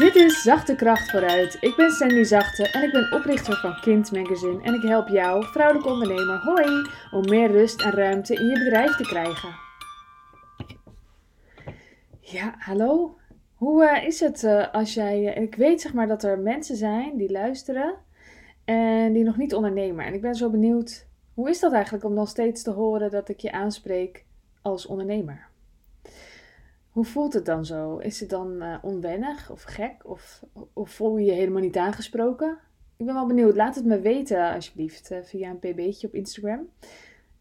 Dit is Zachte Kracht vooruit. Ik ben Sandy Zachte en ik ben oprichter van Kind Magazine. En ik help jou, vrouwelijke ondernemer, hoi, om meer rust en ruimte in je bedrijf te krijgen. Ja, hallo. Hoe uh, is het uh, als jij. Uh, ik weet zeg maar dat er mensen zijn die luisteren en die nog niet ondernemen. En ik ben zo benieuwd, hoe is dat eigenlijk om dan steeds te horen dat ik je aanspreek als ondernemer? Hoe voelt het dan zo? Is het dan uh, onwennig of gek? Of, of voel je je helemaal niet aangesproken? Ik ben wel benieuwd. Laat het me weten alsjeblieft uh, via een pb'tje op Instagram.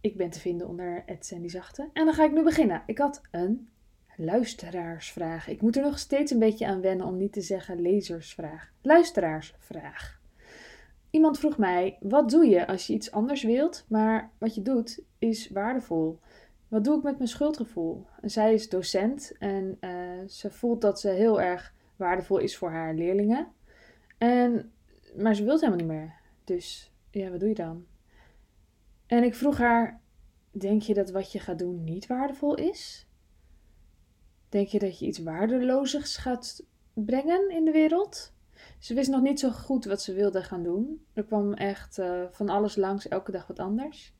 Ik ben te vinden onder Zachte. En dan ga ik nu beginnen. Ik had een luisteraarsvraag. Ik moet er nog steeds een beetje aan wennen om niet te zeggen lezersvraag. Luisteraarsvraag. Iemand vroeg mij: wat doe je als je iets anders wilt, maar wat je doet is waardevol? Wat doe ik met mijn schuldgevoel? zij is docent en uh, ze voelt dat ze heel erg waardevol is voor haar leerlingen. En, maar ze wil het helemaal niet meer. Dus ja, wat doe je dan? En ik vroeg haar: Denk je dat wat je gaat doen niet waardevol is? Denk je dat je iets waardelozers gaat brengen in de wereld? Ze wist nog niet zo goed wat ze wilde gaan doen. Er kwam echt uh, van alles langs, elke dag wat anders.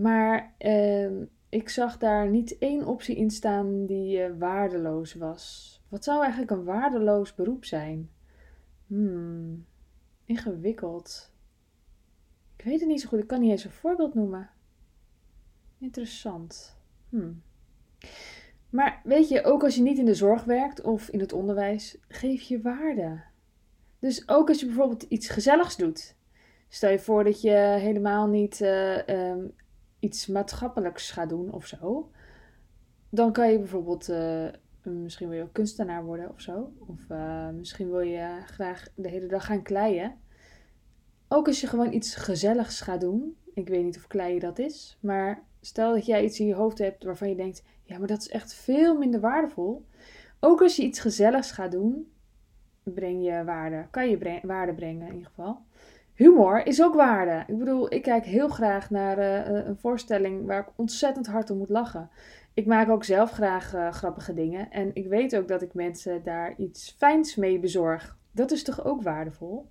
Maar uh, ik zag daar niet één optie in staan die uh, waardeloos was. Wat zou eigenlijk een waardeloos beroep zijn? Hmm, ingewikkeld. Ik weet het niet zo goed, ik kan niet eens een voorbeeld noemen. Interessant. Hmm. Maar weet je, ook als je niet in de zorg werkt of in het onderwijs, geef je waarde. Dus ook als je bijvoorbeeld iets gezelligs doet. Stel je voor dat je helemaal niet uh, um, iets maatschappelijks gaat doen of zo. Dan kan je bijvoorbeeld, uh, misschien wil je kunstenaar worden of zo. Of uh, misschien wil je graag de hele dag gaan kleien. Ook als je gewoon iets gezelligs gaat doen. Ik weet niet of kleien dat is. Maar stel dat jij iets in je hoofd hebt waarvan je denkt: ja, maar dat is echt veel minder waardevol. Ook als je iets gezelligs gaat doen, breng je waarde. Kan je waarde brengen in ieder geval. Humor is ook waarde. Ik bedoel, ik kijk heel graag naar uh, een voorstelling waar ik ontzettend hard om moet lachen. Ik maak ook zelf graag uh, grappige dingen. En ik weet ook dat ik mensen daar iets fijns mee bezorg. Dat is toch ook waardevol?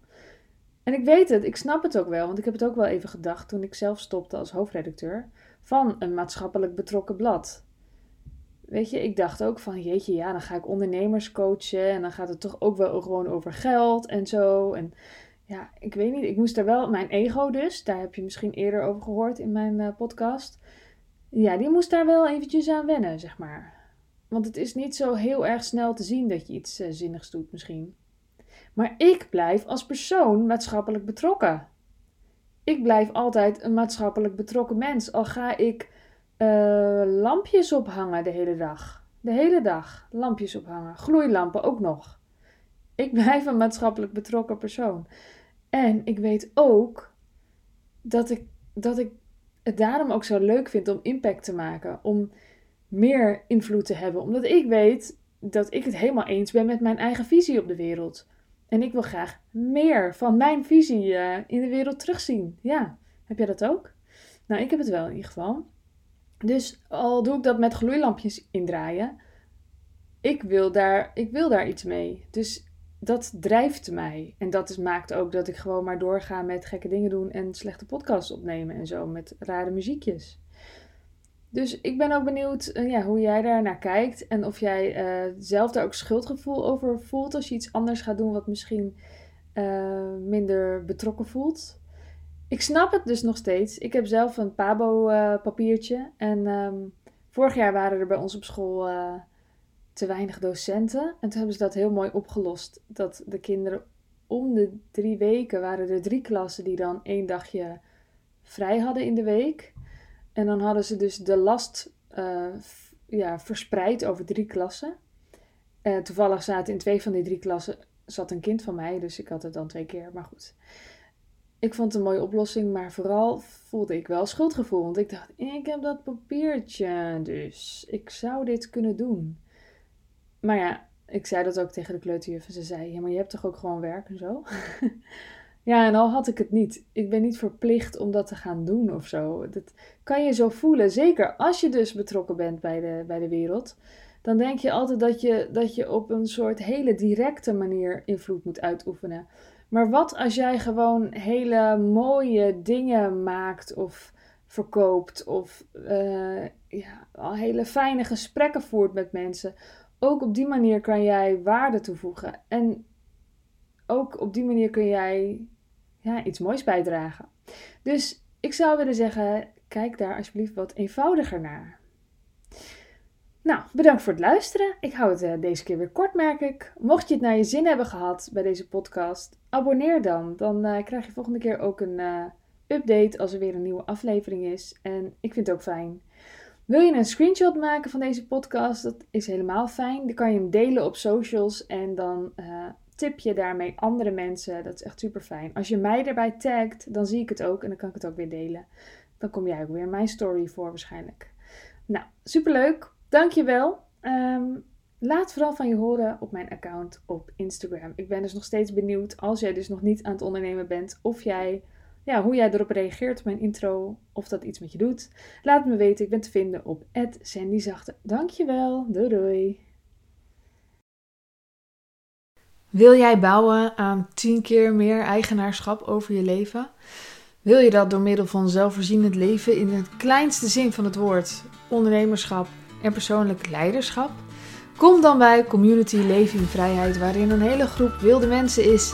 En ik weet het, ik snap het ook wel, want ik heb het ook wel even gedacht toen ik zelf stopte als hoofdredacteur van een maatschappelijk betrokken blad. Weet je, ik dacht ook van, jeetje, ja, dan ga ik ondernemers coachen en dan gaat het toch ook wel gewoon over geld en zo. En ja, ik weet niet, ik moest daar wel, mijn ego dus, daar heb je misschien eerder over gehoord in mijn uh, podcast. Ja, die moest daar wel eventjes aan wennen, zeg maar. Want het is niet zo heel erg snel te zien dat je iets uh, zinnigs doet misschien. Maar ik blijf als persoon maatschappelijk betrokken. Ik blijf altijd een maatschappelijk betrokken mens, al ga ik uh, lampjes ophangen de hele dag. De hele dag lampjes ophangen. Gloeilampen ook nog. Ik blijf een maatschappelijk betrokken persoon. En ik weet ook dat ik, dat ik het daarom ook zo leuk vind om impact te maken. Om meer invloed te hebben. Omdat ik weet dat ik het helemaal eens ben met mijn eigen visie op de wereld. En ik wil graag meer van mijn visie uh, in de wereld terugzien. Ja, heb jij dat ook? Nou, ik heb het wel in ieder geval. Dus al doe ik dat met gloeilampjes indraaien, ik wil daar, ik wil daar iets mee. Dus dat drijft mij. En dat maakt ook dat ik gewoon maar doorga met gekke dingen doen en slechte podcasts opnemen en zo met rare muziekjes. Dus ik ben ook benieuwd uh, ja, hoe jij daar naar kijkt en of jij uh, zelf daar ook schuldgevoel over voelt als je iets anders gaat doen wat misschien uh, minder betrokken voelt. Ik snap het dus nog steeds. Ik heb zelf een Pabo-papiertje. en um, vorig jaar waren er bij ons op school te weinig docenten. En toen hebben ze dat heel mooi opgelost. Dat de kinderen om de drie weken waren er drie klassen die dan één dagje vrij hadden in de week. En dan hadden ze dus de last uh, ja, verspreid over drie klassen. Uh, toevallig zaten in twee van die drie klassen zat een kind van mij, dus ik had het dan twee keer. Maar goed ik vond het een mooie oplossing, maar vooral voelde ik wel schuldgevoel. Want ik dacht, ik heb dat papiertje, dus ik zou dit kunnen doen. Maar ja, ik zei dat ook tegen de kleuterjuf. En ze zei, ja, maar je hebt toch ook gewoon werk en zo? ja, en al had ik het niet. Ik ben niet verplicht om dat te gaan doen of zo. Dat kan je zo voelen. Zeker als je dus betrokken bent bij de, bij de wereld dan denk je altijd dat je, dat je op een soort hele directe manier invloed moet uitoefenen. Maar wat als jij gewoon hele mooie dingen maakt of verkoopt of uh, ja, al hele fijne gesprekken voert met mensen? Ook op die manier kan jij waarde toevoegen. En ook op die manier kun jij ja, iets moois bijdragen. Dus ik zou willen zeggen, kijk daar alsjeblieft wat eenvoudiger naar. Nou, bedankt voor het luisteren. Ik hou het uh, deze keer weer kort, merk ik. Mocht je het naar je zin hebben gehad bij deze podcast, abonneer dan. Dan uh, krijg je volgende keer ook een uh, update als er weer een nieuwe aflevering is. En ik vind het ook fijn. Wil je een screenshot maken van deze podcast? Dat is helemaal fijn. Dan kan je hem delen op socials en dan tip je daarmee andere mensen. Dat is echt super fijn. Als je mij daarbij tagt, dan zie ik het ook en dan kan ik het ook weer delen. Dan kom jij ook weer mijn story voor waarschijnlijk. Nou, superleuk. Dankjewel. Um, laat vooral van je horen op mijn account op Instagram. Ik ben dus nog steeds benieuwd, als jij dus nog niet aan het ondernemen bent, of jij, ja, hoe jij erop reageert op mijn intro, of dat iets met je doet. Laat me weten. Ik ben te vinden op @sandyzachte. Dankjewel. Doei doei. Wil jij bouwen aan 10 keer meer eigenaarschap over je leven? Wil je dat door middel van zelfvoorzienend leven in het kleinste zin van het woord, ondernemerschap en persoonlijk leiderschap? Kom dan bij Community Leven in Vrijheid, waarin een hele groep wilde mensen is